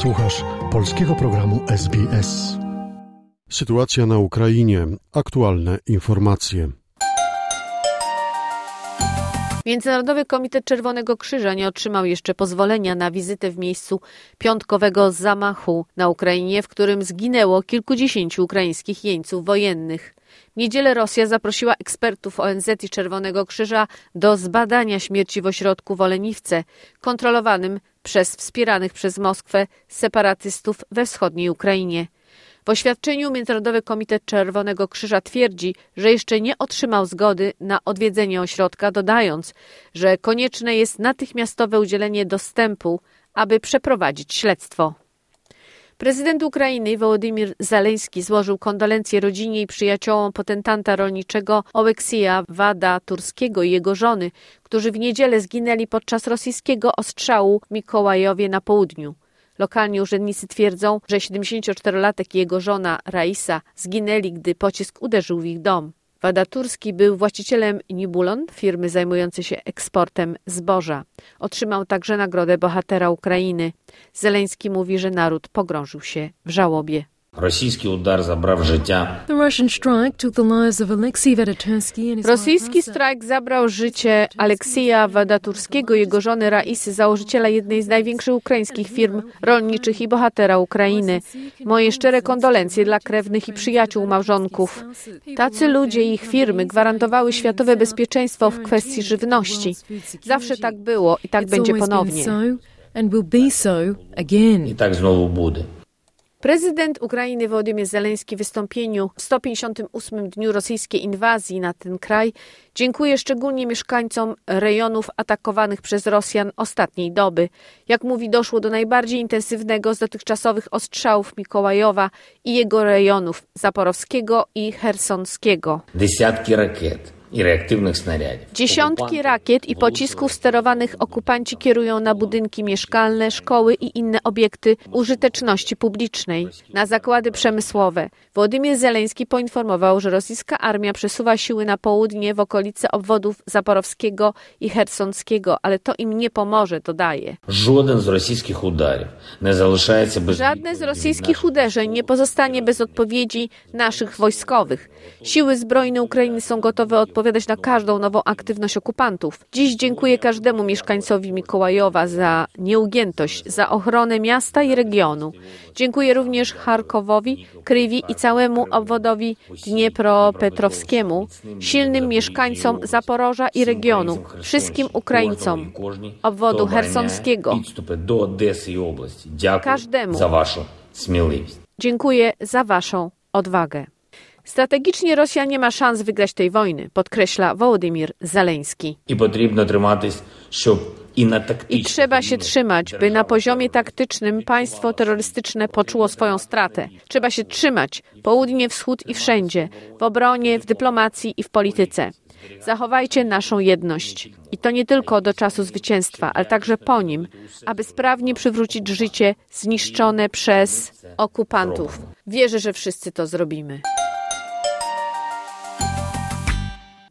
Słuchasz polskiego programu SBS. Sytuacja na Ukrainie. Aktualne informacje. Międzynarodowy Komitet Czerwonego Krzyża nie otrzymał jeszcze pozwolenia na wizytę w miejscu piątkowego zamachu na Ukrainie, w którym zginęło kilkudziesięciu ukraińskich jeńców wojennych. W niedzielę Rosja zaprosiła ekspertów ONZ i Czerwonego Krzyża do zbadania śmierci w ośrodku w Oleniwce, kontrolowanym przez wspieranych przez Moskwę separatystów we wschodniej Ukrainie. W oświadczeniu Międzynarodowy Komitet Czerwonego Krzyża twierdzi, że jeszcze nie otrzymał zgody na odwiedzenie ośrodka, dodając, że konieczne jest natychmiastowe udzielenie dostępu, aby przeprowadzić śledztwo. Prezydent Ukrainy Wołodymir Zaleński złożył kondolencje rodzinie i przyjaciołom potentanta rolniczego Oleksija Wada Turskiego i jego żony, którzy w niedzielę zginęli podczas rosyjskiego ostrzału w Mikołajowie na południu. Lokalni urzędnicy twierdzą, że 74-latek i jego żona Raisa zginęli, gdy pocisk uderzył w ich dom. Wada Turski był właścicielem Nibulon, firmy zajmującej się eksportem zboża. Otrzymał także nagrodę bohatera Ukrainy. Zeleński mówi, że naród pogrążył się w żałobie. Rosyjski udar zabrał życia. Rosyjski strajk zabrał życie Aleksija Wadaturskiego, jego żony Raisy, założyciela jednej z największych ukraińskich firm rolniczych i bohatera Ukrainy. Moje szczere kondolencje dla krewnych i przyjaciół małżonków. Tacy ludzie i ich firmy gwarantowały światowe bezpieczeństwo w kwestii żywności. Zawsze tak było i tak będzie ponownie. I tak znowu będzie. Prezydent Ukrainy Wołodymyr Zeleński w wystąpieniu w 158. dniu rosyjskiej inwazji na ten kraj dziękuję szczególnie mieszkańcom rejonów atakowanych przez Rosjan ostatniej doby. Jak mówi, doszło do najbardziej intensywnego z dotychczasowych ostrzałów Mikołajowa i jego rejonów zaporowskiego i hersonskiego. Dziesiątki rakiet i reaktywnych snariadów. Dziesiątki rakiet i pocisków sterowanych okupanci kierują na budynki mieszkalne, szkoły i inne obiekty użyteczności publicznej, na zakłady przemysłowe. Władimir Zeleński poinformował, że rosyjska armia przesuwa siły na południe w okolice obwodów Zaporowskiego i Hersonskiego, ale to im nie pomoże, dodaje. Żaden z rosyjskich udarów nie zaliczaje bez... Żadne z rosyjskich uderzeń nie pozostanie bez odpowiedzi naszych wojskowych. Siły zbrojne Ukrainy są gotowe odpowiedzieć odpowiadać na każdą nową aktywność okupantów. Dziś dziękuję każdemu mieszkańcowi Mikołajowa za nieugiętość, za ochronę miasta i regionu. Dziękuję również Charkowowi, Krywi i całemu obwodowi Dniepropetrowskiemu, silnym mieszkańcom Zaporoża i regionu, wszystkim Ukraińcom obwodu hersonskiego, każdemu. Dziękuję za Waszą odwagę. Strategicznie Rosja nie ma szans wygrać tej wojny, podkreśla Wołodymir Zaleński. I potrzebno trzymać się i trzeba się trzymać, by na poziomie taktycznym państwo terrorystyczne poczuło swoją stratę. Trzeba się trzymać, południe, wschód i wszędzie, w obronie, w dyplomacji i w polityce. Zachowajcie naszą jedność. I to nie tylko do czasu zwycięstwa, ale także po nim, aby sprawnie przywrócić życie zniszczone przez okupantów. Wierzę, że wszyscy to zrobimy.